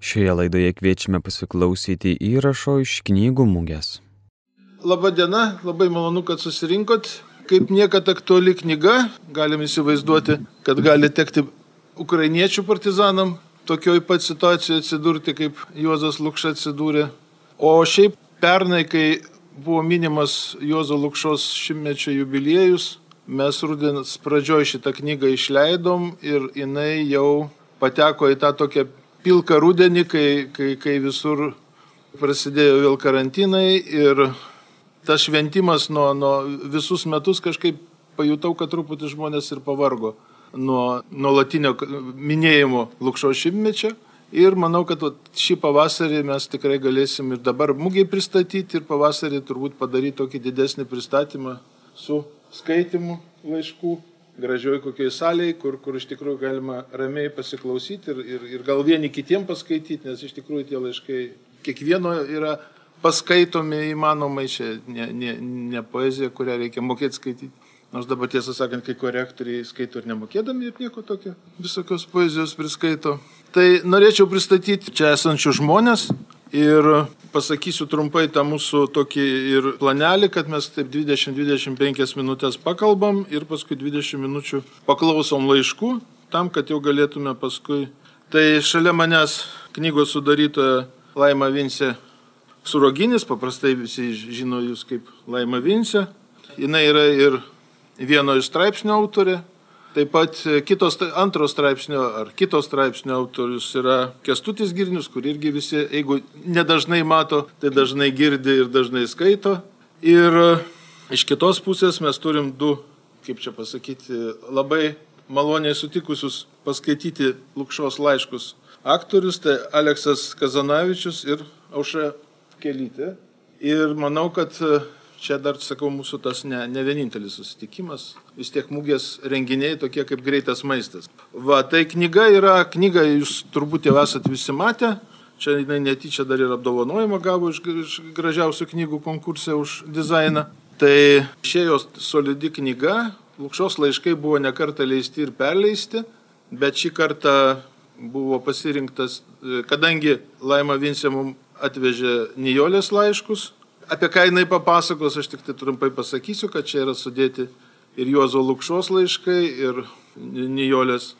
Šioje laidoje kviečiame pasiklausyti įrašo iš knygų mugės. Labadiena, labai malonu, kad susirinkot. Kaip niekad aktuali knyga, galim įsivaizduoti, kad gali tekti ukrainiečių partizanam tokioj pat situacijoje atsidurti, kaip Juozas Lukša atsidūrė. O šiaip pernai, kai buvo minimas Juozo Lukšos šimtmečio jubiliejus, mes rudens pradžioj šitą knygą išleidom ir jinai jau pateko į tą tokią pilką rudenį, kai, kai, kai visur prasidėjo vėl karantinai ir tas šventimas nuo, nuo visus metus kažkaip pajutau, kad truputį žmonės ir pavargo nuo nuolatinio minėjimo Lukšo šimtmečio. Ir manau, kad šį pavasarį mes tikrai galėsim ir dabar mūgiai pristatyti ir pavasarį turbūt padaryti tokį didesnį pristatymą su skaitimu laiškų gražioj kokioj salėje, kur, kur iš tikrųjų galima ramiai pasiklausyti ir, ir, ir gal vieni kitiem paskaityti, nes iš tikrųjų tie laiškai kiekvieno yra paskaitomi įmanomai, čia ne, ne, ne poezija, kurią reikia mokėti skaityti. Nors dabar tiesą sakant, kai korektoriai skaito ir nemokėdami ir nieko tokio, visokios poezijos priskaito. Tai norėčiau pristatyti čia esančių žmonės ir pasakysiu trumpai tą mūsų tokį ir planelį, kad mes taip 20-25 minutės pakalbam ir paskui 20 minučių paklausom laiškų, tam, kad jau galėtume paskui. Tai šalia manęs knygos sudarytoja Laima Vinsė Suroginis, paprastai visi žino jūs kaip Laima Vinsė. Jis yra ir vieno iš straipsnio autorė, Taip pat kitos, antro straipsnio ar kitos straipsnio autorius yra Kestutis Girnius, kur irgi visi, jeigu nedažnai mato, tai dažnai girdi ir dažnai skaito. Ir e, iš kitos pusės mes turim du, kaip čia pasakyti, labai maloniai sutikusius paskaityti Lukšos laiškus aktorius, tai Aleksas Kazanavičius ir Aušra Kelytė. Ir manau, kad e, čia dar, sakau, mūsų tas ne, ne vienintelis susitikimas. Vis tiek mūgės renginiai tokie kaip greitas maistas. Va, tai knyga yra, knyga jūs turbūt jau esat visi matę. Čia jinai netyčia dar ir apdovanojimą gavo iš, iš gražiausių knygų konkursė už dizainą. Tai išėjo solidi knyga, Lukšos laiškai buvo nekarta leisti ir perleisti, bet šį kartą buvo pasirinktas, kadangi Laima Vinsė mums atvežė Nijolės laiškus, apie ką jinai papasakos, aš tik tai trumpai pasakysiu, kad čia yra sudėti ir Juozo Lukšos laiškai, ir Nijolės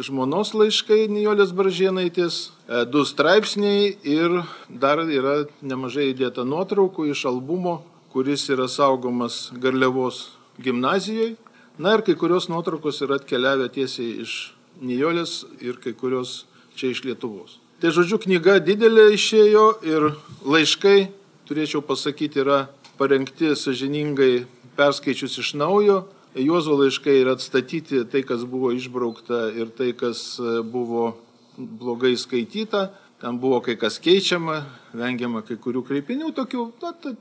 žmonos laiškai, Nijolės Baržienaitės, e, du straipsniai ir dar yra nemažai įdėta nuotraukų iš albumo, kuris yra saugomas Garliavos gimnazijoje. Na ir kai kurios nuotraukos yra atkeliavę tiesiai iš Nijolės ir kai kurios čia iš Lietuvos. Tai žodžiu, knyga didelė išėjo ir laiškai turėčiau pasakyti, yra parengti sažiningai perskaičius iš naujo. Juozo laiškai yra atstatyti tai, kas buvo išbraukta ir tai, kas e, buvo blogai skaityta. Ten buvo kai kas keičiama, vengiama kai kurių kreipinių, tokių, na, tai,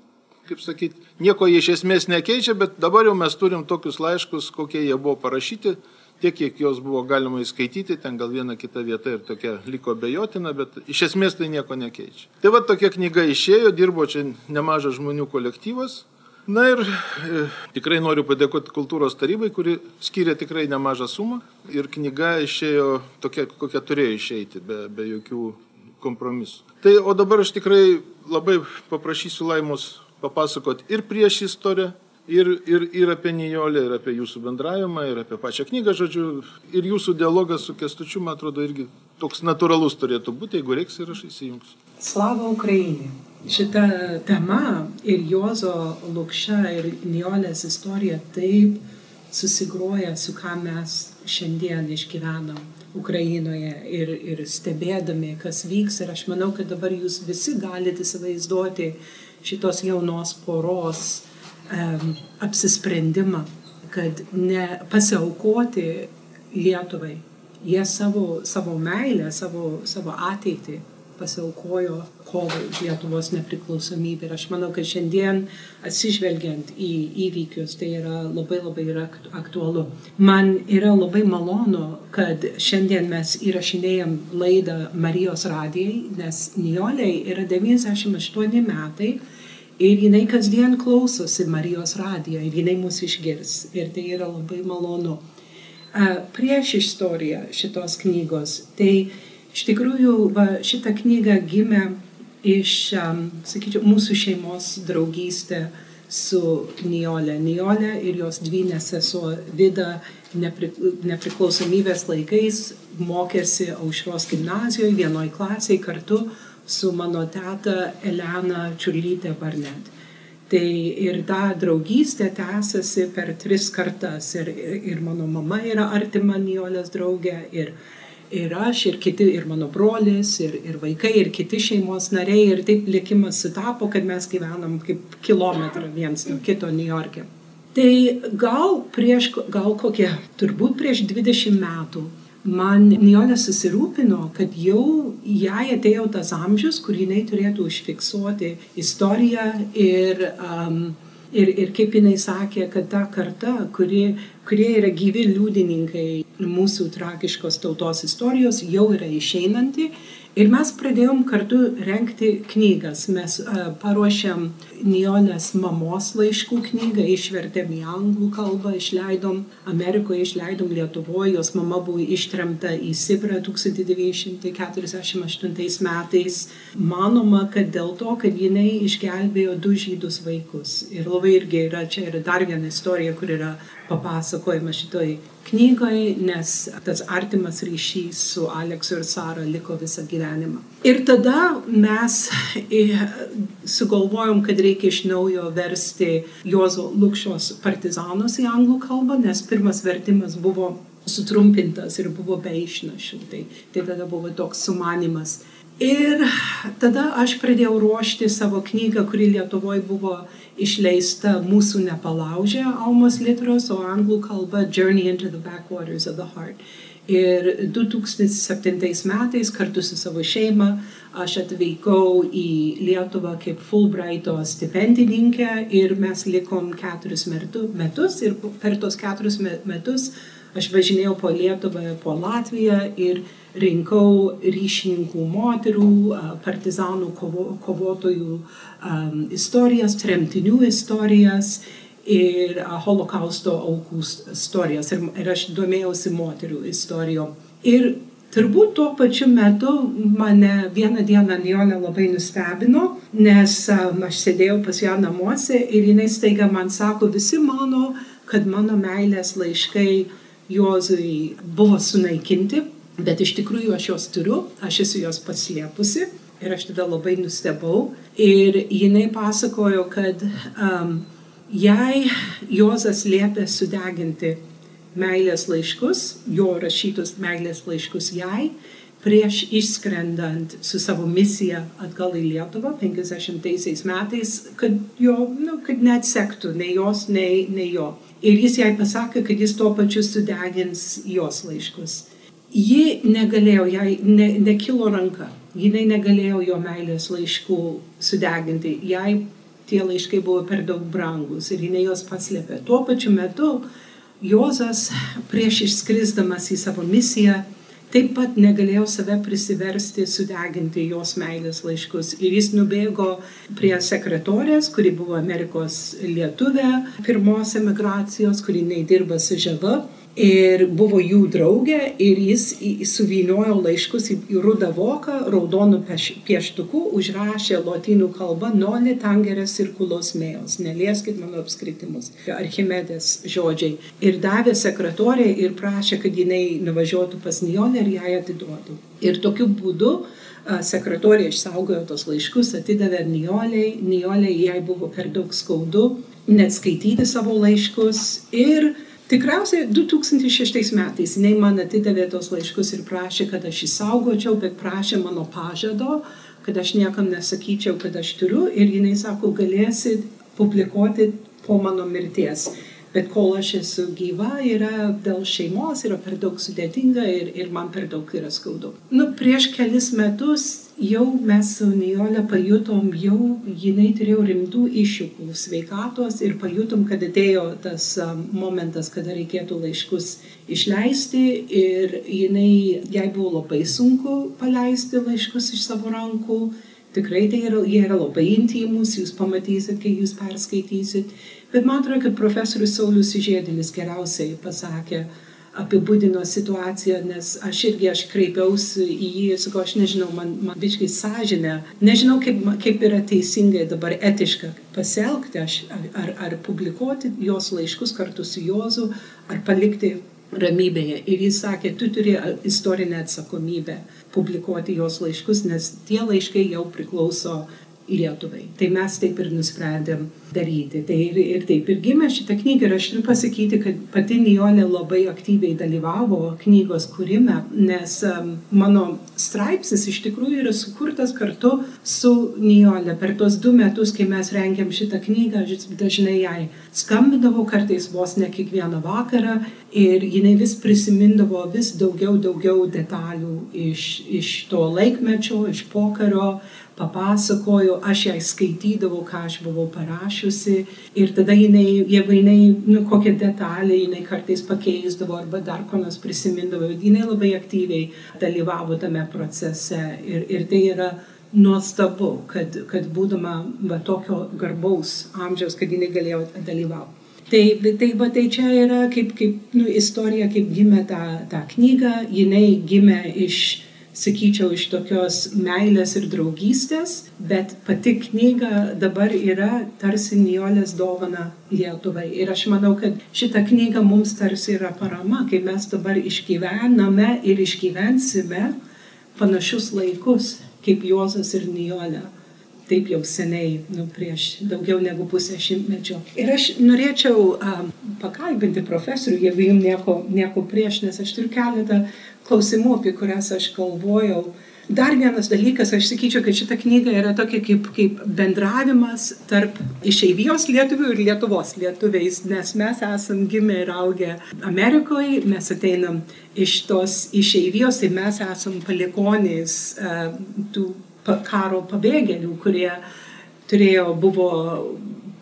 kaip sakyti, nieko jie iš esmės nekeičia, bet dabar jau mes turim tokius laiškus, kokie jie buvo parašyti tiek, kiek jos buvo galima įskaityti, ten gal viena kita vieta ir tokia liko bejotina, bet iš esmės tai nieko nekeičia. Tai va tokia knyga išėjo, dirbo čia nemažas žmonių kolektyvas. Na ir e, tikrai noriu padėkoti kultūros tarybai, kuri skiria tikrai nemažą sumą ir knyga išėjo tokia, kokia turėjo išeiti, be, be jokių kompromisų. Tai o dabar aš tikrai labai paprašysiu Laimos papasakoti ir prieš istoriją, ir, ir, ir apie Nijolę, ir apie jūsų bendravimą, ir apie pačią knygą, žodžiu, ir jūsų dialogas su Kestučiu, man atrodo, irgi toks natūralus turėtų būti, jeigu reiks ir aš įsijungsiu. Slava Ukrainai. Šita tema ir Jozo Lukša ir Nijolės istorija taip susigroja su ką mes šiandien išgyvenam Ukrainoje ir, ir stebėdami, kas vyks. Ir aš manau, kad dabar jūs visi galite įsivaizduoti šitos jaunos poros apsisprendimą, kad ne pasiaukoti Lietuvai. Jie savo, savo meilę, savo, savo ateitį pasiaukojo kovai Lietuvos nepriklausomybę. Ir aš manau, kad šiandien atsižvelgiant į įvykius, tai yra labai labai yra aktualu. Man yra labai malonu, kad šiandien mes įrašinėjom laidą Marijos radijai, nes Nioliai yra 98 metai Ir jinai kasdien klausosi Marijos radiją ir jinai mus išgirs. Ir tai yra labai malonu. Prieš istoriją šitos knygos, tai Iš tikrųjų, va, šita knyga gimė iš, sakyčiau, mūsų šeimos draugystė su Niolė. Niolė ir jos dvynė sesuo Vida nepriklausomybės laikais mokėsi Aušros gimnazijoje vienoje klasėje kartu su mano teta Elena Čiurlytė Barnet. Tai ir ta draugystė tęsiasi per tris kartas. Ir, ir, mano mama yra artima Niolės draugė, ir, ir aš, ir kiti, ir mano brolis, ir, ir vaikai, ir kiti šeimos nariai. Ir taip likimas sutapo, kad mes gyvenam kaip kilometrą viens nuo kito New York'e. Tai gal prieš, gal kokie, turbūt prieš 20 metų man Nijolė susirūpino, kad jau jai atėjo tas amžius, kur jinai turėtų užfiksuoti istoriją ir, um, ir, ir kaip jinai sakė, kad ta karta, kuri, kurie yra gyvi liudininkai mūsų tragiškos tautos istorijos, jau yra išeinanti Ir mes pradėjom kartu renkti knygas. Mes uh, paruošėm Nijolės mamos laiškų knygą, išvertėm į anglų kalbą, išleidom Amerikoje, išleidom Lietuvoje, jos mama buvo ištremta į Sibrą 1948 metais. Manoma, kad dėl to, kad jinai išgelbėjo du žydus vaikus. Ir labai irgi yra, čia yra dar viena istorija, kur yra papasakojama šitoj knygoje, nes tas artimas ryšys su Aleksu ir Sara liko visą gyvenimą. Ir tada mes sugalvojom, kad reikia iš naujo versti Jozo Lukščios partizanus į anglų kalbą, nes pirmas vertimas buvo sutrumpintas ir buvo be išnašių. Tai, tai tada buvo toks sumanimas. Ir tada aš pradėjau ruošti savo knygą, kuri Lietuvoje buvo išleista mūsų nepalaužė Almos literos, o anglų kalba Journey into the Backwaters of the Heart. Ir 2007 metais kartu su savo šeima aš atvykau į Lietuvą kaip Fulbrighto stipendininkė ir mes likom keturis metus ir per tos keturis metus aš važinėjau po Lietuvą, po Latviją ir rinkau ryšininkų moterų, partizanų kovo, kovotojų um, istorijas, tremtinių istorijas ir holokausto aukų istorijas. Ir, ir aš domėjausi moterių istorijom. Ir turbūt tuo pačiu metu mane vieną dieną Nijolė labai nustebino, nes um, aš sėdėjau pas ją namuose ir jinai staiga man sako, visi mano, kad mano meilės laiškai Jozui buvo sunaikinti, bet iš tikrųjų aš juos turiu, aš esu juos paslėpusi Ir aš tada labai nustebau. Ir jinai pasakojo, kad um, jai Jozas liepė sudeginti meilės laiškus, jo rašytus meilės laiškus jai, prieš išskrendant su savo misija atgal į Lietuvą 50 metais, kad jo, nu, kad neatsektų nei jos, nei, nei jo. Ir jis jai pasakė, kad jis tuo pačiu sudegins jos laiškus. Ji negalėjo, jai ne, nekilo ranka jinai negalėjo jo meilės laiškų sudeginti. Jai tie laiškai buvo per daug brangus ir jinai juos paslėpė. Tuo pačiu metu Jozas prieš išskrisdamas į savo misiją taip pat negalėjo save prisiversti sudeginti jos meilės laiškus. Ir jis nubėgo prie sekretorės, kuri buvo Amerikos lietuvė, pirmos emigracijos, kuri neįdirba su žava ir buvo jų draugė ir jis suviniojo laiškus į rudą voką, raudonų pieštukų, užrašė lotynų kalbą noli tangerės ir kulos mėjos, nelieskit mano apskritimus, Archimedės žodžiai. Ir davė sekretorė ir prašė, kad jinai nuvažiuotų pas Nijolę ir ją atiduotų. Ir tokiu būdu sekretorė išsaugojo tos laiškus, atidavė Nijoliai, Nijoliai jai buvo per daug skaudu net skaityti savo laiškus ir Tikriausiai 2006 metais jinai man atidavė tos laiškus ir prašė, kad aš įsaugočiau, bet prašė mano pažado, kad aš niekam nesakyčiau, kad aš turiu. Ir jinai sako, galėsit publikuoti po mano mirties bet kol aš esu gyva, yra dėl šeimos, yra per daug sudėtinga ir, ir man per daug yra skaudu. Nu, prieš kelis metus jau mes su Nijolė pajutom, jau jinai turėjo rimtų iššūkų sveikatos ir pajutom, kad atėjo tas um, momentas, kada reikėtų laiškus išleisti ir jinai, jai buvo labai sunku paleisti laiškus iš savo rankų. Tikrai tai yra, jie yra labai intimus, jūs pamatysit, kai jūs perskaitysit. Bet man atrodo, kad profesorius Saulis Žėdinis geriausiai pasakė, apibūdino situaciją, nes aš irgi aš kreipiausi į jį sakau, aš nežinau, man, man biškai sąžinė, nežinau, kaip, kaip yra teisingai dabar etiška pasielgti, aš, ar, ar publikuoti jos laiškus kartu su Jozu, ar palikti ramybėje. Ir jis sakė, tu turi istorinę atsakomybę publikuoti jos laiškus, nes tie laiškai jau priklauso Lietuvai. Tai mes taip ir nusprendėm daryti. Tai ir, ir taip ir gimė šitą knygą. Ir aš turiu pasakyti, kad pati Nijolė labai aktyviai dalyvavo knygos kūrime, nes um, mano straipsnis iš tikrųjų yra sukurtas kartu su Nijolė. Per tuos du metus, kai mes rengėm šitą knygą, aš dažnai jai skambindavau, kartais vos ne kiekvieną vakarą. Ir jinai vis prisimindavo vis daugiau, daugiau detalių iš, iš to laikmečio, iš pokario papasakojo, aš jai skaitydavau, ką aš buvau parašiusi. Ir tada jinai, jeigu jinai, nu, kokią detalę jinai kartais pakeisdavo arba dar ko nors prisimindavo, jinai labai aktyviai dalyvavo tame procese. Ir, ir tai yra nuostabu, kad, kad būdama va, tokio garbaus amžiaus, kad jinai galėjo dalyvauti. Tai, tai, va, tai čia yra kaip, kaip nu, istorija, kaip gimė ta, ta knyga, jinai gimė iš sakyčiau, iš tokios meilės ir draugystės, bet pati knyga dabar yra tarsi Niolės dovana Lietuvai. Ir aš manau, kad šita knyga mums tarsi yra parama, kai mes dabar išgyvename ir išgyvensime panašius laikus kaip Juozas ir Niolė taip jau seniai, nu, prieš daugiau negu pusę šimtmečio. Ir aš norėčiau um, pakalbinti profesorių, jeigu jums nieko, nieko prieš, nes aš turiu keletą klausimų, apie kurias aš galvojau. Dar vienas dalykas, aš sakyčiau, kad šita knyga yra tokia kaip, kaip bendravimas tarp išeivijos lietuvių ir Lietuvos lietuviais, nes mes esam gimę ir augę Amerikoje, mes ateinam iš tos išeivijos, tai mes esam palikonys uh, tų karo pabėgėlių, kurie turėjo, buvo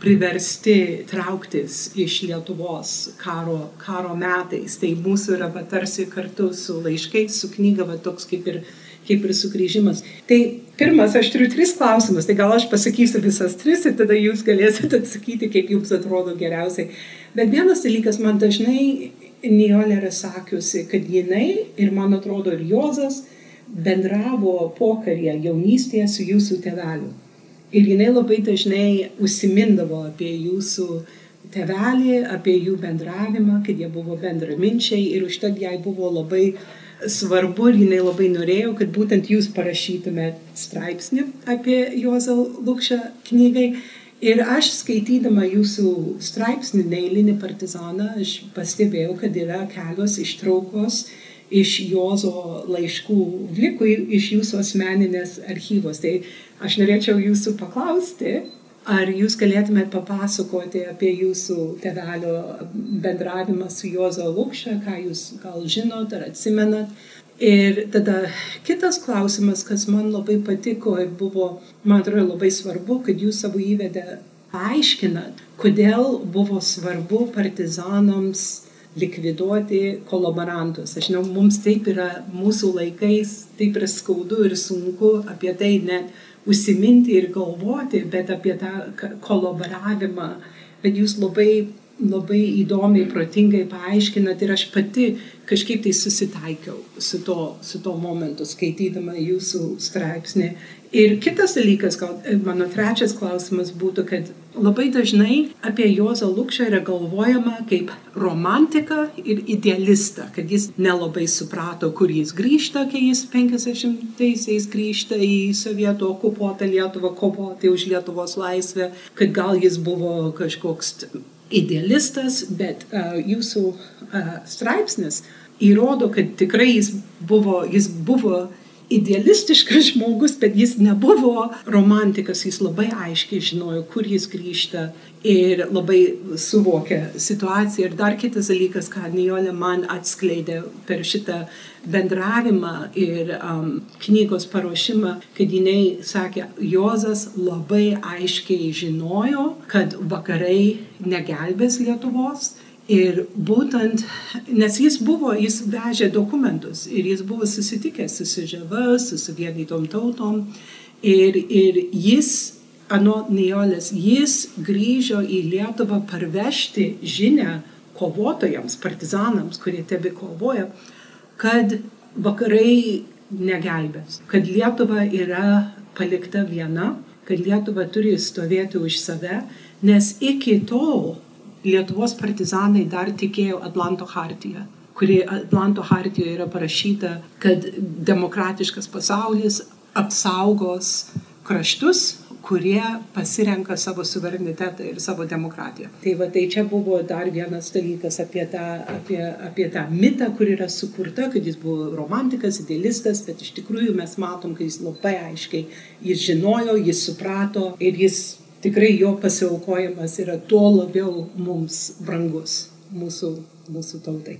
priversti trauktis iš Lietuvos karo, karo metais. Tai mūsų yra va, tarsi kartu su laiškais, su knyga, va, toks kaip ir, kaip ir sugrįžimas. Tai pirmas, aš turiu tris klausimus, tai gal aš pasakysiu visas tris ir tada jūs galėsite atsakyti, kaip jums atrodo geriausiai. Bet vienas dalykas man dažnai Nijolė yra sakiusi, kad jinai ir man atrodo ir Jozas bendravo pokarėje jaunystėje su jūsų teveliu. Ir jinai labai dažnai užsimindavo apie jūsų tevelį, apie jų bendravimą, kad jie buvo bendraminčiai ir užtat jai buvo labai svarbu ir jinai labai norėjo, kad būtent jūs parašytumėt straipsnį apie Juozą Lukšą knygai. Ir aš skaitydama jūsų straipsnį, neįlinį partizaną, aš pastebėjau, kad yra kelios ištraukos iš Jozo laiškų Vlikui, iš jūsų asmeninės archyvos. Tai Aš norėčiau jūsų paklausti, ar jūs galėtumėt papasakoti apie jūsų tevelio bendravimą su Jozo Lukšė, ką jūs gal žinot ar atsimenat. Ir tada kitas klausimas, kas man labai patiko ir buvo, man atrodo, labai svarbu, kad jūs savo įvedę paaiškinat, kodėl buvo svarbu partizanams likviduoti kolaborantus. Aš žinau, mums taip yra mūsų laikais, taip yra skaudu ir sunku apie tai net užsiminti ir galvoti, bet apie tą kolaboravimą. Bet jūs labai, labai įdomiai, protingai paaiškinat ir aš pati kažkaip tai susitaikiau su to, su to momentu, skaitydama jūsų straipsnį. Ir kitas dalykas, gal mano trečias klausimas būtų, kad labai dažnai apie Jozą Lukšą yra galvojama kaip romantiką ir idealistą, kad jis nelabai suprato, kur jis grįžta, kai jis 50-aisiais grįžta į sovietų okupuotą Lietuvą, kovoti už Lietuvos laisvę, kad gal jis buvo kažkoks idealistas, bet uh, jūsų uh, straipsnis įrodo, kad tikrai jis buvo, jis buvo idealistiškas žmogus, bet jis nebuvo romantikas, jis labai aiškiai žinojo, kur jis grįžta ir labai suvokė situaciją. Ir dar kitas dalykas, ką Nijolė man atskleidė per šitą bendravimą ir um, knygos paruošimą, kad jinai sakė, Jozas labai aiškiai žinojo, kad vakarai negelbės Lietuvos Ir būtent, nes jis buvo, jis vežė dokumentus ir jis buvo susitikęs su SŽV, su suvienytom tautom. Ir, ir jis, anot Niolės, jis grįžo į Lietuvą parvežti žinę, kovotojams, partizanams, kurie tebi kovoja, kad vakarai negelbės, kad Lietuva yra palikta viena, kad Lietuva turi stovėti už save, nes iki tol Lietuvos partizanai dar tikėjo Atlanto hartiją kuri Atlanto hartijoje yra parašyta, kad demokratiškas pasaulis apsaugos kraštus, kurie pasirenka savo suverenitetą ir savo demokratiją. Tai va tai čia buvo dar vienas dalykas apie tą, apie, apie tą mitą, kur yra sukurta, kad jis buvo romantikas, idealistas, bet iš tikrųjų mes matom, kad jis labai aiškiai, jis žinojo, jis suprato ir jis tikrai jo pasiaukojimas yra tuo labiau mums brangus mūsų, mūsų tautai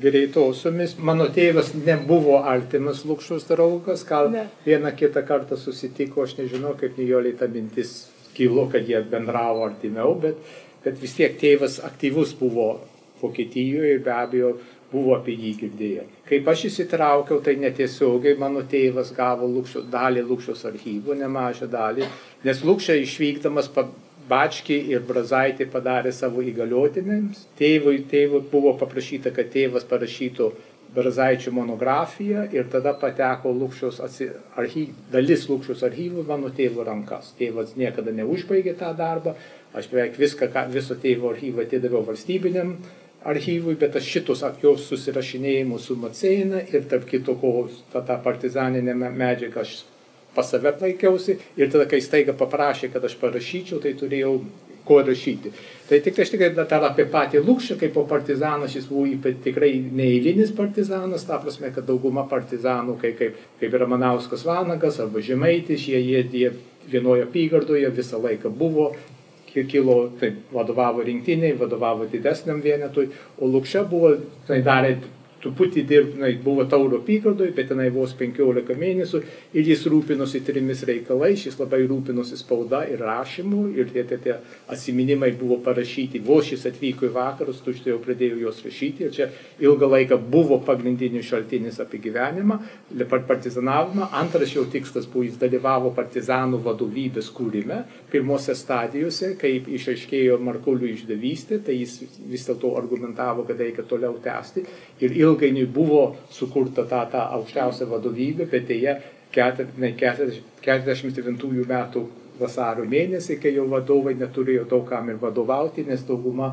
greitosiomis. Mano tėvas nebuvo artimas Lukšos draugas, gal ne. vieną kitą kartą susitiko, aš nežinau, kaip Nijoliai ta mintis kilo, kad jie bendravo artimiau, bet, bet vis tiek tėvas aktyvus buvo Vokietijoje ir be abejo buvo apie jį girdėję. Kaip aš įsitraukiau, tai netiesiogiai mano tėvas gavo lukščio, dalį Lukščios archyvų, nemažą dalį, nes Lukščia išvykdamas Bački ir Brazaitė padarė savo įgaliotinėms. Tėvui, tėvui buvo paprašyta, kad tėvas parašytų Brazaičio monografiją ir tada pateko Lukščios archyv, dalis Lukščios archyvų mano tėvo rankas. Tėvas niekada neužbaigė tą darbą, aš beveik viską, viso tėvo archyvą atidaviau valstybiniam archyvui, bet aš šitus jos susirašinėjimus su Maceina ir tarp kito, ko tą, tą partizaninę medžiagą aš pas save laikiausi ir tada, kai staiga paprašė, kad aš parašyčiau, tai turėjau ko rašyti. Tai tik tai aš tikrai dar apie patį Lukšą, kaip po partizaną, šis buvo tikrai neįlinis partizanas, ta prasme, kad dauguma partizanų, kaip, kaip, kaip yra Manauskas Vanagas arba Žemaitis, jie, jie, jie vienoje apygardoje visą laiką buvo, kilo, taip, vadovavo rinktiniai, vadovavo didesniam vienetui, o Lukša buvo, tai darė truputį dirbtinai buvo tauro apygardoje, bet tenai vos 15 mėnesių ir jis rūpinosi trimis reikalais, jis labai rūpinosi spauda ir rašymu ir tie, tie, tie atsiminimai buvo parašyti, vos jis atvyko į vakarus, tu štai jau pradėjau juos rašyti ir čia ilgą laiką buvo pagrindinis šaltinis apie gyvenimą, partizanavimą, antras jo tikslas buvo, jis dalyvavo partizanų vadovybės kūrime, pirmose stadijose, kaip išaiškėjo Markulių išdavystė, tai jis vis dėlto argumentavo, kad reikia toliau tęsti. Ir ilgą ilgainiui buvo sukurta ta, ta aukščiausia vadovybė, bet dėja 49 metų vasario mėnesį, kai jau vadovai neturėjo daug kam ir vadovauti, nes dauguma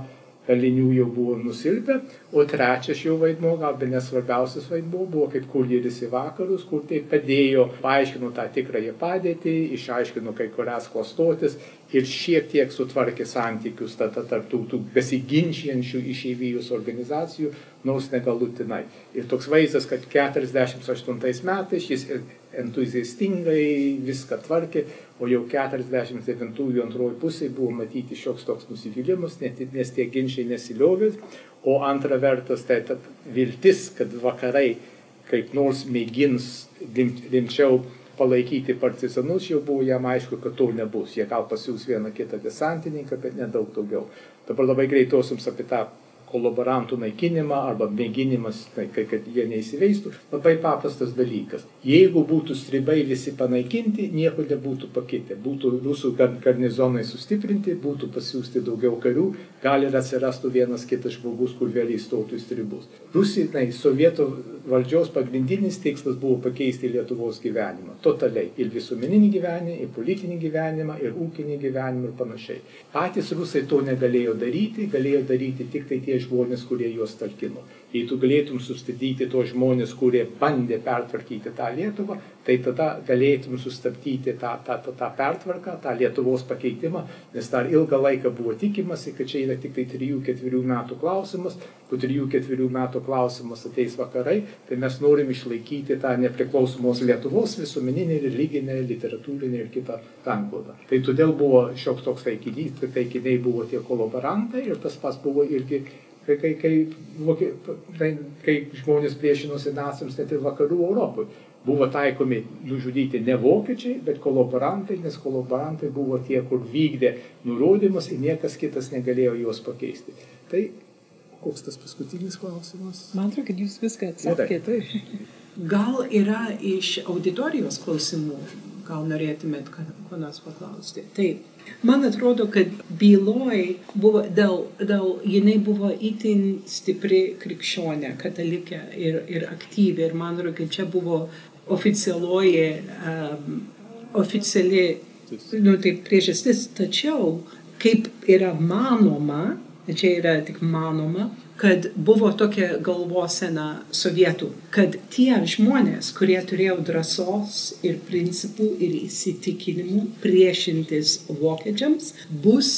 kalinių jau buvo nusilpę, o trečias jų vaidmuo, gal be nesvarbiausias vaidmuo, buvo kaip kurjeris į vakarus, kur tai padėjo, paaiškino tą tikrąją padėtį, išaiškino kai kurias klastotis ir šiek tiek sutvarkė santykius tarp tų, tų besiginčiančių išeivijus organizacijų, nors negalutinai. Ir toks vaizdas, kad 48 metais jis entuziastingai viską tvarkė, o jau 49-ųjų antroji pusė buvo matyti šioks toks nusivylimas, nes tie ginčiai nesiliovė, o antra vertus tai ta viltis, kad vakarai kaip nors mėgins rimčiau palaikyti partizanus, jau buvo jam aišku, kad to nebus. Jie gal pasiūs vieną kitą desantininką, bet nedaug daugiau. Dabar labai greitosiams apie tą kolaborantų naikinimą arba mėginimas, tai, kad jie neįsiveistų, labai paprastas dalykas. Jeigu būtų stribai visi panaikinti, nieko nebūtų pakitę. Būtų rusų garnizonai sustiprinti, būtų pasiūsti daugiau karių, gal ir atsirastų vienas kitas žmogus, kur vėl įstotų į stribus. Rusijai, sovietų valdžios pagrindinis tikslas buvo pakeisti Lietuvos gyvenimą. Totaliai. Ir visuomeninį gyvenimą, ir politinį gyvenimą, ir ūkinį gyvenimą ir panašiai. Patys rusai to negalėjo daryti, galėjo daryti tik tai tie žmonės, kurie juos talkino. Jei tu galėtum sustabdyti tos žmonės, kurie bandė pertvarkyti tą Lietuvą, tai tada galėtum sustabdyti tą, tą, tą, tą pertvarką, tą Lietuvos pakeitimą, nes dar ilgą laiką buvo tikimasi, kad čia yra tik tai 3-4 metų klausimas, po 3-4 metų klausimas ateis vakarai, tai mes norim išlaikyti tą nepriklausomos Lietuvos visuomeninę, religinę, literatūrinę ir kitą sanklodą. Tai todėl buvo šioks toks taikinys, tai taikiniai buvo tie kolaborantai ir tas pas buvo irgi kai, kai, kai, kai, kai žmonės priešinosi naciams net ir vakarų Europoje. Buvo taikomi nužudyti ne vokiečiai, bet kolaborantai, nes kolaborantai buvo tie, kur vykdė nurodymus ir niekas kitas negalėjo juos pakeisti. Tai koks tas paskutinis klausimas? Man atrodo, kad jūs viską atsakėte. Gal yra iš auditorijos klausimų, gal norėtumėt ko nors paklausti. Taip. Man atrodo, kad byloj buvo, dėl, dėl jinai buvo itin stipri krikščionė, katalikė ir, ir aktyvi. Ir man atrodo, kad čia buvo oficialioji, um, oficiali, nu, taip priežastis. Tačiau, kaip yra manoma, čia yra tik manoma, kad buvo tokia galvosena sovietų, kad tie žmonės, kurie turėjo drąsos ir principų ir įsitikinimų priešintis vokiečiams, bus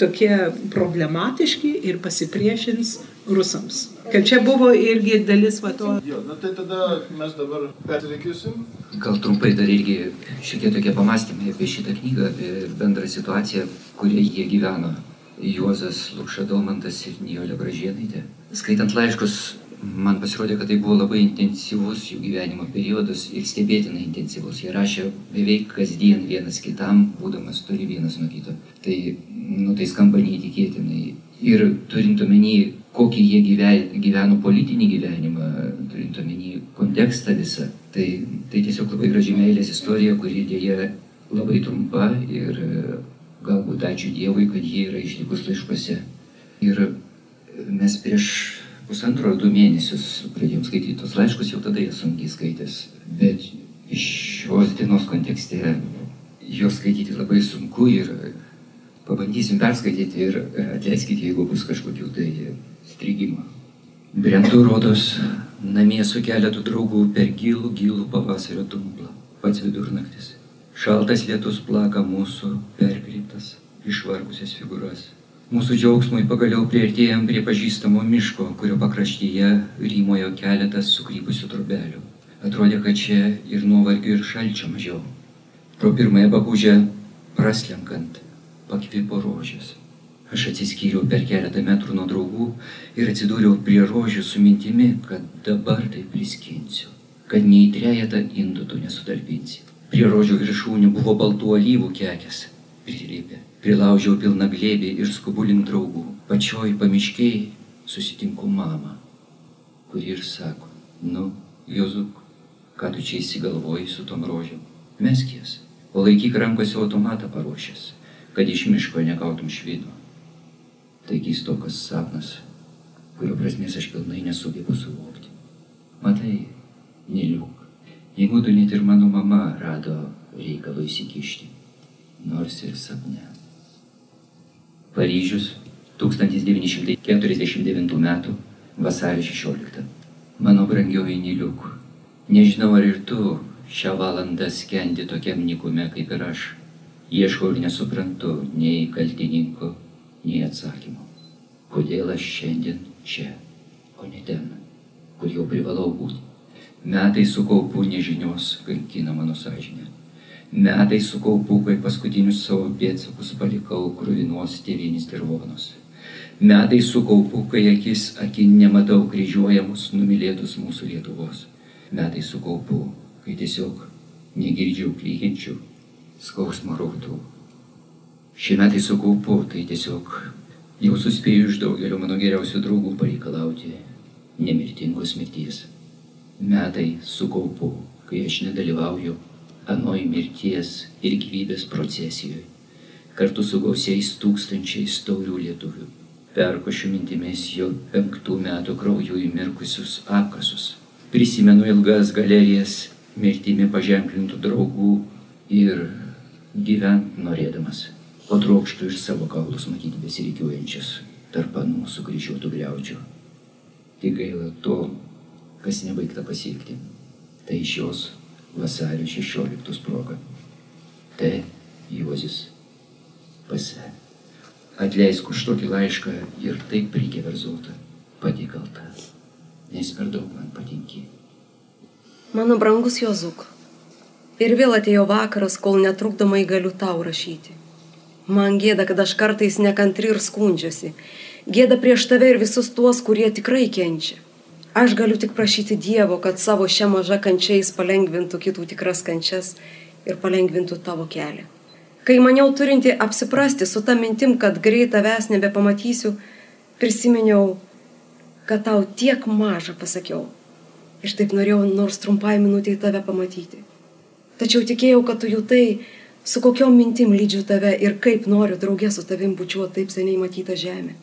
tokie problematiški ir pasipriešins rusams. Kad čia buvo irgi dalis va to. Jo, na tai tada mes dabar persireikysim. Gal trumpai dar irgi šiek tokie pamastymai apie šitą knygą, apie bendrą situaciją, kurioje jie gyveno Juozas Lukša Domantas ir Nijolė Gražienaitė. Skaitant laiškus, man pasirodė, kad tai buvo labai intensyvus jų gyvenimo periodas ir stebėtinai intensyvus. Jie rašė beveik kasdien vienas kitam, būdamas turi vienas nuo kito. Tai, nu, tai skamba neįtikėtinai. Ir turint omeny, kokį jie gyveno politinį gyvenimą, turint omeny kontekstą visą, tai, tai tiesiog labai graži meilės istorija, kuri dėja labai trumpa ir galbūt ačiū Dievui, kad jie yra išlikus laiškuose. Ir mes prieš pusantro ar du mėnesius pradėjom skaityti tos laiškus, jau tada jie sunkiai skaitės. Bet šios dienos kontekste juos skaityti labai sunku ir pabandysim perskaityti ir atleiskite, jeigu bus kažkokių tai strigimų. Brendu rodos namie su keletu draugų per gilų, gilų pavasario dumblą. Pats vidurnaktis. Šaltas lietus plaka mūsų perkryptas, išvargusias figūras. Mūsų džiaugsmui pagaliau prieartėjom prie pažįstamo miško, kurio pakraštyje rymojo keletas sukrypusių trobelių. Atrodė, kad čia ir nuovargio ir šalčio mažiau. Pro pirmąją bakūžę praslenkant pakvipo rožės. Aš atsiskyriau per keletą metrų nuo draugų ir atsidūriau prie rožių su mintimi, kad dabar tai priskinsiu, kad nei trejetą indų tu nesutalpinsi. Prie rožių viršūnių buvo baltų alyvų kekės. Prilipė. Prilaužiau pilną glėbį ir skubu link draugų. Pačioj pamiškiai susitinku mamą, kuri ir sako, nu, Jozuk, ką tu čia įsigalvoji su tom rožėm? Meskės, o laikyk rankose automatą paruošęs, kad iš miško negautum švino. Tai keistokas sapnas, kurio prasmės aš pilnai nesugebu suvokti. Matai, neliuk. Jeigu tu net ir mano mama rado reikalų įsikišti, nors ir sapne. Paryžius 1949 m. vasario 16. Mano brangioji Niliuk, nežinau ar ir tu šią valandą skendi tokiam nikume kaip ir aš. Ieškau ir nesuprantu nei kaltininko, nei atsakymo. Kodėl aš šiandien čia, o ne ten, kur jau privalau būti. Metai sukaupu nežinios kankina mano sąžinę. Metai sukaupu, kai paskutinius savo pėdsakus palikau krūvinos tėvinis dirvonos. Metai sukaupu, kai akis akin nematau kryžiuojamus, numylėtus mūsų Lietuvos. Metai sukaupu, kai tiesiog negirdžiau klykiančių skausmo rautų. Šie metai sukaupu, tai tiesiog jau suspėjau iš daugelio mano geriausių draugų pareikalauti nemirtingos mirties metai sukaupu, kai aš nedalyvauju anoj mirties ir gyvybės procesijoje, kartu su gausiais tūkstančiais taurių lietuvių. Perkošiu mintimis jo penktų metų krauju įmirkusius apkasus. Prisimenu ilgas galerijas mirtimi paženklintų draugų ir gyvent norėdamas. O trokštų iš savo kaulus matyti besirikiuojančias tarp anų sukryžiuotų greučių. Tik gaila to, kas nebaigta pasiekti. Tai iš jos vasario 16 proga. T. Juozis pase. Atleisk už tokį laišką ir taip prikeverzota, pati kalta, nes per daug man patinki. Mano brangus Jozuk, ir vėl atėjo vakaras, kol netrukdomai galiu tau rašyti. Man gėda, kad aš kartais nekantri ir skundžiuosi. Gėda prieš tave ir visus tuos, kurie tikrai kenčia. Aš galiu tik prašyti Dievo, kad savo šią mažą kančią jis palengvintų kitų tikras kančias ir palengvintų tavo kelią. Kai maniau turinti apsiprasti su tą mintim, kad greit tavęs nebepamatysiu, prisiminiau, kad tau tiek mažą pasakiau. Ir taip norėjau nors trumpai minutiai tave pamatyti. Tačiau tikėjau, kad tu jutai, su kokiom mintim lydžiu tave ir kaip noriu draugė su tavim bučiuoti taip seniai matytą žemę.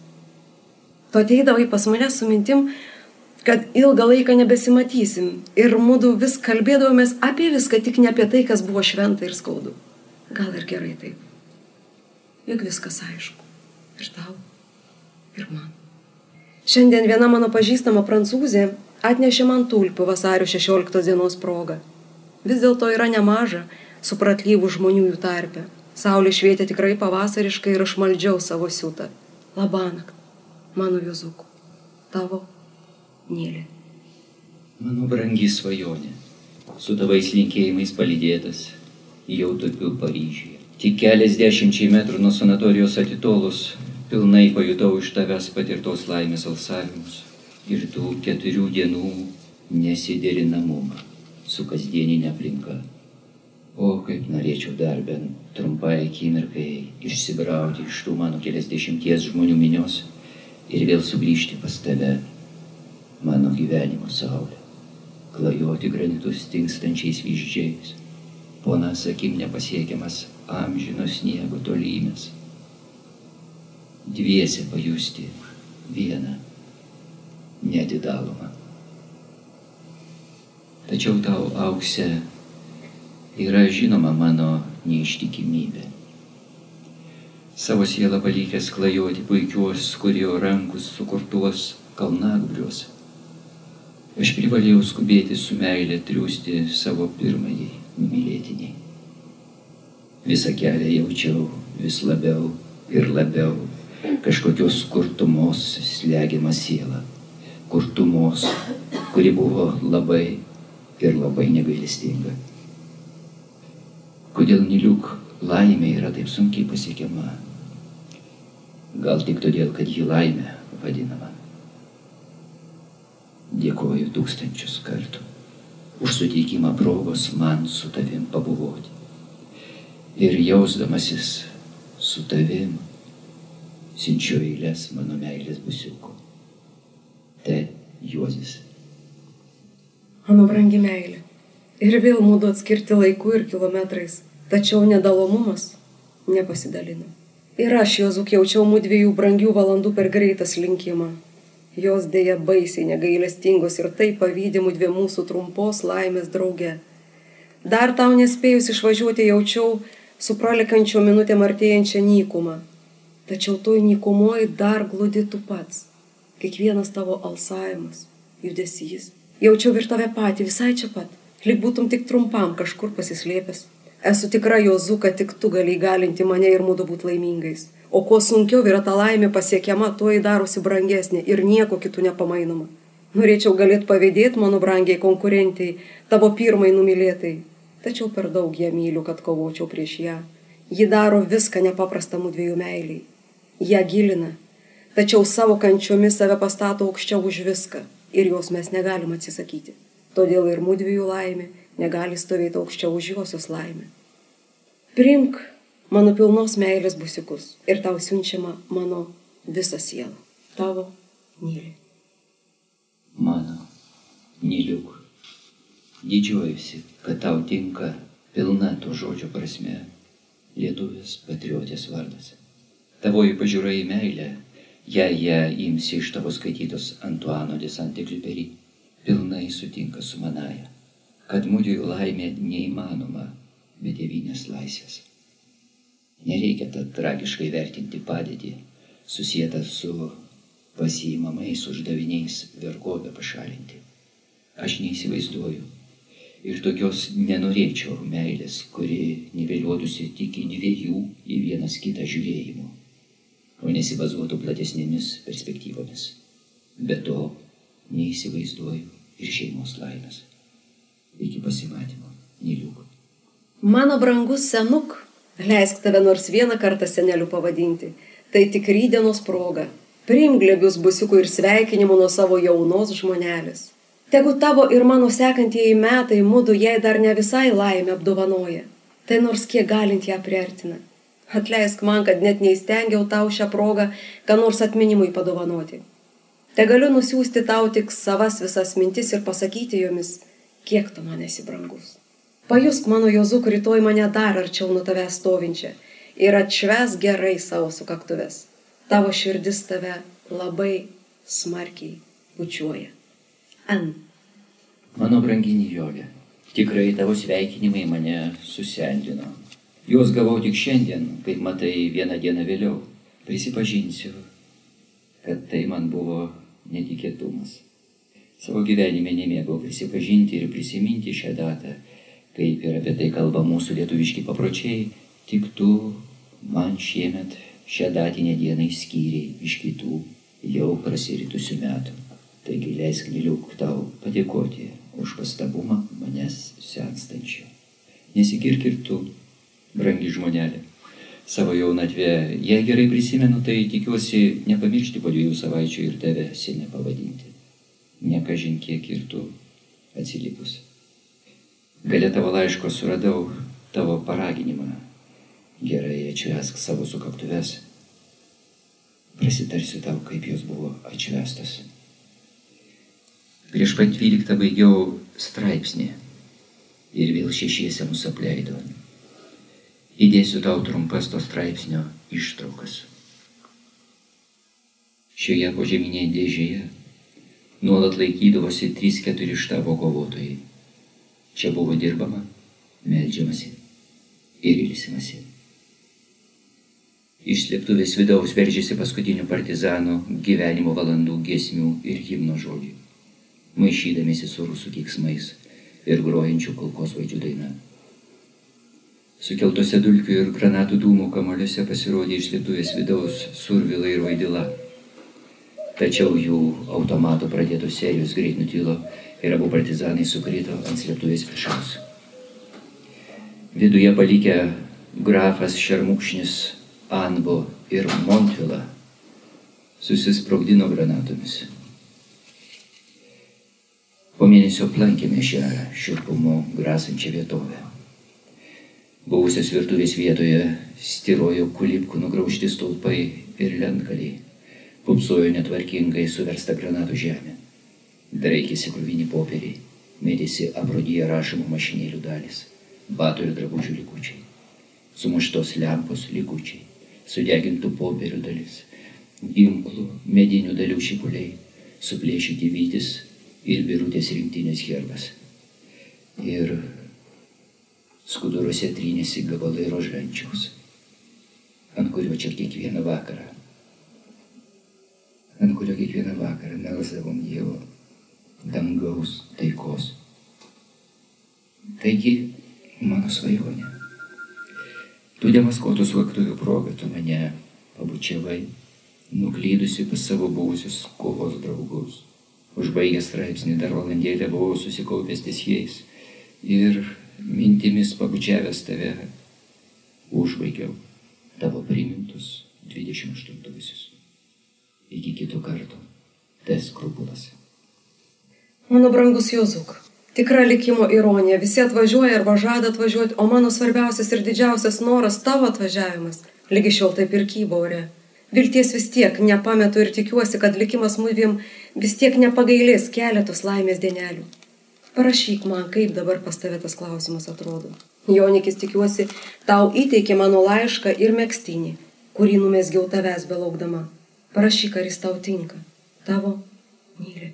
Tu ateidavai pas mane su mintim, kad ilgą laiką nebesimatysim ir mūdu vis kalbėdavomės apie viską, tik ne apie tai, kas buvo šventa ir skaudu. Gal ir gerai taip. Juk viskas aišku. Ir tau, ir man. Šiandien viena mano pažįstama prancūzė atnešė man tulpių vasario 16 dienos progą. Vis dėlto yra nemaža supratlyvų žmonių jų tarpe. Saulė švietė tikrai pavasariškai ir aš maldžiau savo siūtą. Labanakt, mano Juzuku, tavo Nėlė. Mano brangi svajonė, su tavais linkėjimais palydėtas, jau topiu Paryžiuje. Tik keliasdešimčiai metrų nuo sanatorijos atitolus, pilnai pajutau iš tavęs patirtos laimės alsavimus ir tų keturių dienų nesiderinamumą su kasdieninė aplinka. O kaip norėčiau dar bent trumpai akimirkai išsibrauti iš tų mano keliasdešimties žmonių minios ir vėl sugrįžti pas tave mano gyvenimo saulė, klajoti granitus tinkstančiais vyždžiais, ponas akim nepasiekiamas amžino sniego tolymės, dviese pajusti vieną netidalomą. Tačiau tau aukse yra žinoma mano neištikimybė. Savo sielą palikęs klajoti puikios, kurio rankus sukurtuos kalnagbriuos Aš privalėjau skubėti su meilė triūsti savo pirmąjį numylėtiniai. Visą kelią jaučiau vis labiau ir labiau kažkokios kurtumos slegiamą sielą. Kurtumos, kuri buvo labai ir labai negailestinga. Kodėl Niliuk laimė yra taip sunkiai pasiekiama? Gal tik todėl, kad ji laimė vadinama. Dėkoju tūkstančius kartų už suteikimą progos man su tavim pabuvoti. Ir jausdamasis su tavim, siunčiu eilės mano meilės busiuko. Te Juozis. Mano brangi meilė. Ir vėl mūdu atskirti laiku ir kilometrais. Tačiau nedalomumas nepasidalino. Ir aš, Jozuk, jaučiau mūdviejų brangių valandų per greitas linkimą. Jos dėja baisiai negailestingos ir taip pavydimų dvi mūsų trumpos laimės drauge. Dar tau nespėjus išvažiuoti jaučiau su pralekančio minutėm artėjančią nykumą. Tačiau toj nykumoji dar glūdi tu pats. Kiekvienas tavo alsavimas, judesys. Jaučiau ir tave patį visai čia pat, lyg būtum tik trumpam kažkur pasislėpęs. Esu tikra, Jozu, kad tik tu gali įgalinti mane ir mūdu būti laimingais. O kuo sunkiau yra ta laimė pasiekiama, tuo jį darosi brangesnė ir nieko kitų nepamainoma. Norėčiau galėt pavydėti mano brangiai konkurentiai, tavo pirmai numylėtai. Tačiau per daug ją myliu, kad kovočiau prieš ją. Ji daro viską nepaprastą mūdviejų meiliai. Ja gilina. Tačiau savo kančiomis save pastato aukščiau už viską. Ir jos mes negalim atsisakyti. Todėl ir mūdviejų laimė negali stovėti aukščiau už josios laimę. Primk mano pilnos meilės busikus ir tau siunčiama mano visą sielą. Tavo myli. Mano myliuk. Didžiuojusi, kad tau tinka pilna to žodžio prasme lietuvės patriotės vardas. Tavoji pažiūra į meilę, jei ją imsi iš tavo skaitytos Antuano de Santekliuperį, pilnai sutinka su manaja, kad mūdijų laimė neįmanoma be tėvynės laisvės. Nereikia tad tragiškai vertinti padėtį, susijęta su pasiimamais uždaviniais vergovę pašalinti. Aš neįsivaizduoju ir tokios nenorėčiau meilės, kuri niveliuotųsi tik į dviejų į vienas kitą žiūrėjimų, o nesibazuotų platesnėmis perspektyvomis. Be to neįsivaizduoju ir šeimos laimės. Iki pasimatymo, Niliuk. Mano brangus senuk, Leisk tave nors vieną kartą seneliu pavadinti. Tai tik rydienos proga. Priimk glebius busiukų ir sveikinimų nuo savo jaunos žmonelės. Tegu tavo ir mano sekantieji metai mūdu jai dar ne visai laimę apdovanoja. Tai nors kiek galint ją priartina. Atleisk man, kad net neįstengiau tau šią progą, ką nors atminimui padovanoti. Te galiu nusiųsti tau tik savas visas mintis ir pasakyti jomis, kiek tu man esi brangus. Pajusk mano Jozuk rytoj mane dar arčiau nuo tavęs stovinčią ir atšves gerai savo sukaktuves. Tavo širdis tave labai smarkiai bučiuoja. An. Mano branginį Jolė, tikrai tavo sveikinimai mane susendino. Juos gavau tik šiandien, kaip matai, vieną dieną vėliau. Prisipažinsiu, kad tai man buvo netikėtumas. Savo gyvenime nemėgau prisipažinti ir prisiminti šią datą, kaip ir apie tai kalba mūsų lietuviški papročiai, tik tu man šiemet šią datinę dieną išskyriai iš kitų jau prasiritusių metų. Taigi leisk niliuk tau padėkoti už pastabumą manęs senstančio. Nesigirk ir tu, brangi žmonelė. Savo jaunatvę, jei gerai prisimenu, tai tikiuosi nepamiršti po dviejų savaičių ir tave senė pavadinti. Nekažin kiek ir tu atsilikus. Galė tavo laiško suradau tavo paraginimą. Gerai atšvesk savo sukaktuves. Prasitarsiu tau, kaip jos buvo atšvestas. Prieš pat 12 baigiau straipsnį ir vėl šešiese mus apleido. Įdėsiu tau trumpas to straipsnio ištraukas. Šioje požeminėje dėžėje nuolat laikydavosi 3-4 štabo kovotojai. Čia buvo dirbama, melžiamasi ir ilsimasi. Iš slėptuvės vidaus veržėsi paskutinių partizanų gyvenimo valandų giesmių ir himno žodžių, maišydamėsi su rusų kiksmais ir grojančių kulkosvaidžių daina. Sukeltose dulkių ir granatų dūmų kamoliuose pasirodė iš lietuvės vidaus survila ir vaidila. Tačiau jų automato pradėtos serijos greit nutilo ir abu partizanai sukrito ant slėptuvės viršaus. Viduje palikę grafas Šermukšnis, Anbo ir Montvila susisprogdino granatomis. Po mėnesio aplankėme šią širpumo grasančią vietovę. Buvusios virtuvės vietoje stirojo kulipkų nugraužti stulpai ir lentgaliai. Pupsojo netvarkingai suversta granatų žemė. Draikėsi krūvinį popieriai, mėtėsi aprodyje rašomų mašinėlių dalis, batų ir drabužių likučiai, sumuštos lempos likučiai, sudegintų popierių dalis, ginklų, medinių dalių šipuliai, suplėšyti vytis ir birutės rinktinės herbas. Ir skuduruose trynėsi gabalai rožančiaus, ant kurio čia kiekvieną vakarą, ant kurio kiekvieną vakarą melsdavom Dievo dangaus taikos. Taigi, mano svajonė. Tu demaskuotų suoktuvių progą, tu mane pabučiavai, nuklydusi pas savo buvusius kovos draugus. Užbaigęs straipsnį dar valandėlę buvau susikaupęs ties jais ir mintimis pabučiavęs tave, užbaigiau tavo primintus 28-uosius. Iki kito karto, tas skrupulas. Mano brangus Jozuk, tikra likimo ironija, visi atvažiuoja arba žada atvažiuoti, o mano svarbiausias ir didžiausias noras tavo atvažiavimas. Lygi šiol taip ir kybaurė. Vilties vis tiek nepametu ir tikiuosi, kad likimas mūvim vis tiek nepagailės keletos laimės dienelių. Parašyk man, kaip dabar pas tave tas klausimas atrodo. Jonikis tikiuosi, tau įteikė mano laišką ir mėgstinį, kurį numesgiau tavęs belaukdama. Parašyk, ar jis tau tinka. Tavo myli.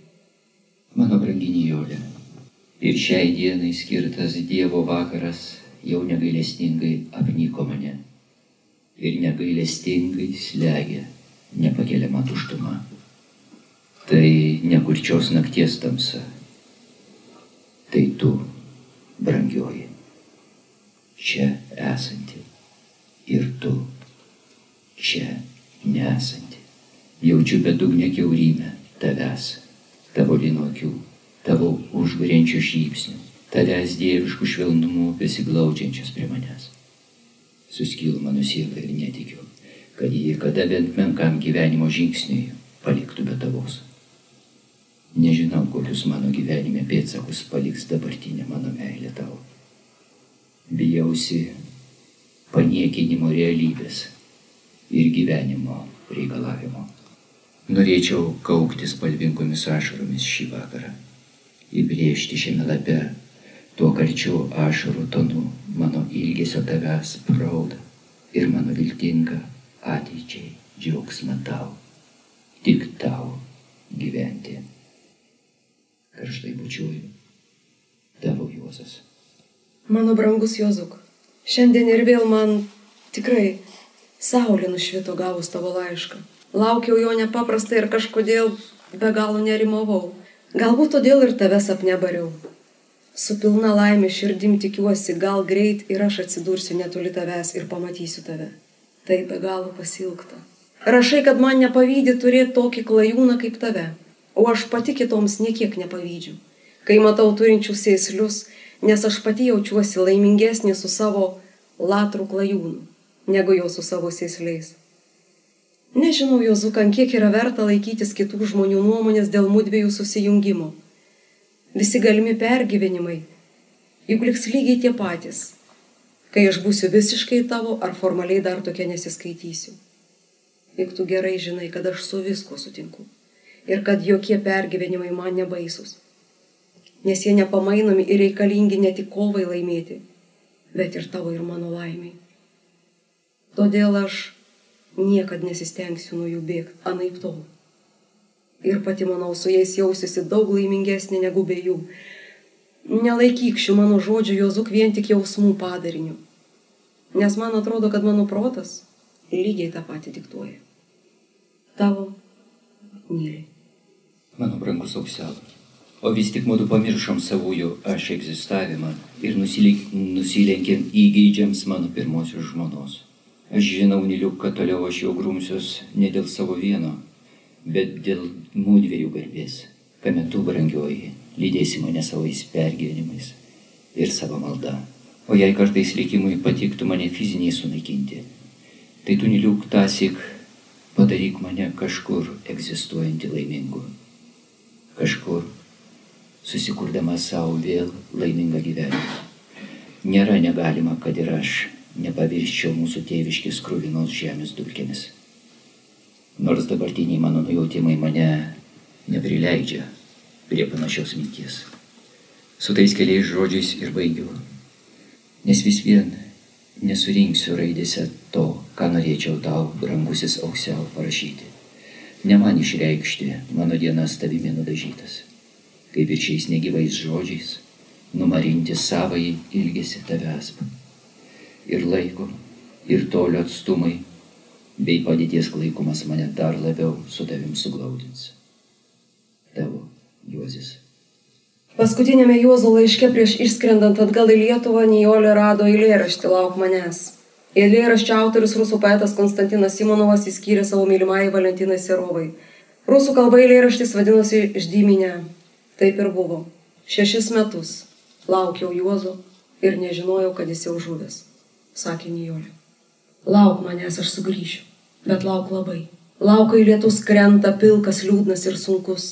Mano branginį Jolė. Ir šiai dienai skirtas Dievo vakaras jau negailestingai apnyko mane. Ir negailestingai slegia nepakeliama tuštuma. Tai nekurčios nakties tamsa tai tu, brangioji, čia esanti ir tu, čia nesanti. Jaučiu bedugnę keurymę tavęs, tavo linokių, tavo užguriančių šypsnių, tavęs dieviškų švelnumų besiglaudžiančios prie manęs. Suskilo mano siela ir netikiu, kad jie kada bent menkam gyvenimo žingsniui paliktų be tavos. Nežinau, kokius mano gyvenime pėtsakus paliks dabartinė mano meilė tau. Bijausi paniekinimo realybės ir gyvenimo reikalavimo. Norėčiau kaukti spalvingomis ašaromis šį vakarą, įbrėžti šiame lape tuo karčiu ašarų tonu mano ilgesio tavęs prauda ir mano viltinga ateičiai džiaugsmą tau, tik tau gyventi. Karštai bučiuoju, tavo Juozas. Mano brangus Jozuk, šiandien ir vėl man tikrai saulė nušvito gavus tavo laišką. Laukiau jo nepaprastai ir kažkodėl be galo nerimavau. Galbūt todėl ir tave sapne bariau. Su pilna laimė širdim tikiuosi, gal greit ir aš atsidursiu netoli tavęs ir pamatysiu tave. Tai be galo pasilgta. Rašai, kad man nepavydė turėti tokį klajūną kaip tave, o aš pati kitoms niekiek nepavydžiu. Kai matau turinčių sėslius, nes aš pati jaučiuosi laimingesnė su savo latrų klajūnu, negu jau su savo sėsliais. Nežinau, Jozukan, kiek yra verta laikytis kitų žmonių nuomonės dėl mūdviejų susijungimo. Visi galimi pergyvenimai, juk liks lygiai tie patys, kai aš būsiu visiškai tavo ar formaliai dar tokia nesiskaitysiu. Juk tu gerai žinai, kad aš su viskuo sutinku ir kad jokie pergyvenimai man nebaisus, nes jie nepamainomi ir reikalingi ne tik kovai laimėti, bet ir tavo ir mano laimiai. Todėl aš niekad nesistengsiu nuo jų bėgti, anaip tol. Ir pati, manau, su jais jausiuosi daug laimingesnė negu be jų. Nelaikyk šių mano žodžių Jozuk vien tik jausmų padariniu. Nes man atrodo, kad mano protas lygiai tą patį diktuoja. Tavo myli. Mano brangus auksel. O vis tik mūdu pamiršom savųjų aš egzistavimą ir nusilenkėm įgeidžiams mano pirmosios žmonos. Aš žinau, Niliuk, kad toliau aš jau grumsiuos ne dėl savo vieno, bet dėl mūdviejų garbės, kame tu, brangioji, lydėsi mane savais pergyvenimais ir savo malda. O jei kartais likimui patiktų mane fiziniai sunaikinti, tai tu, Niliuk, tasik padaryk mane kažkur egzistuojantį laimingu. Kažkur susikurdama savo vėl laimingą gyvenimą. Nėra negalima, kad ir aš nepavirščiau mūsų tėviškės krūvinos žemės dulkėmis. Nors dabartiniai mano nujautimai mane neprileidžia prie panašios minties. Su tais keliais žodžiais ir baigiu. Nes vis vien nesurinksiu raidėse to, ką norėčiau tau, brangusis auksiau, parašyti. Ne man išreikšti mano dienas tavimi nudažytas, kaip ir šiais negyvais žodžiais, numarinti savai ilgesi tavęs ir laiko, ir tolio atstumai, bei padėties klaikumas mane dar labiau su tavim suglaudins. Tavo Juozis. Paskutinėme Juozo laiške prieš išskrendant atgal į Lietuvą Nijolė rado eilėraštį Lauk manęs. Eilėraščio autorius rusų poetas Konstantinas Simonovas įskyrė savo mylimai Valentinai Serovai. Rusų kalba eilėraštis vadinosi Ždyminė. Taip ir buvo. Šešis metus laukiau Juozo ir nežinojau, kad jis jau žuvęs sakė Nijolė. Lauk manęs, aš sugrįšiu, bet lauk labai. Laukai lietus krenta pilkas, liūdnas ir sunkus.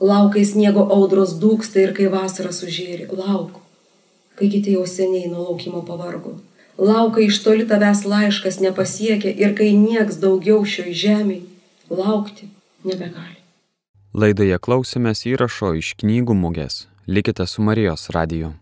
Laukai sniego audros dūksta ir kai vasara sužėri. Lauk, kai kiti jau seniai nuo laukimo pavargo. Laukai iš toli tavęs laiškas nepasiekia ir kai nieks daugiau šioj žemėje laukti nebegali. Laidoje klausėmės įrašo iš knygų mugės. Likite su Marijos radiju.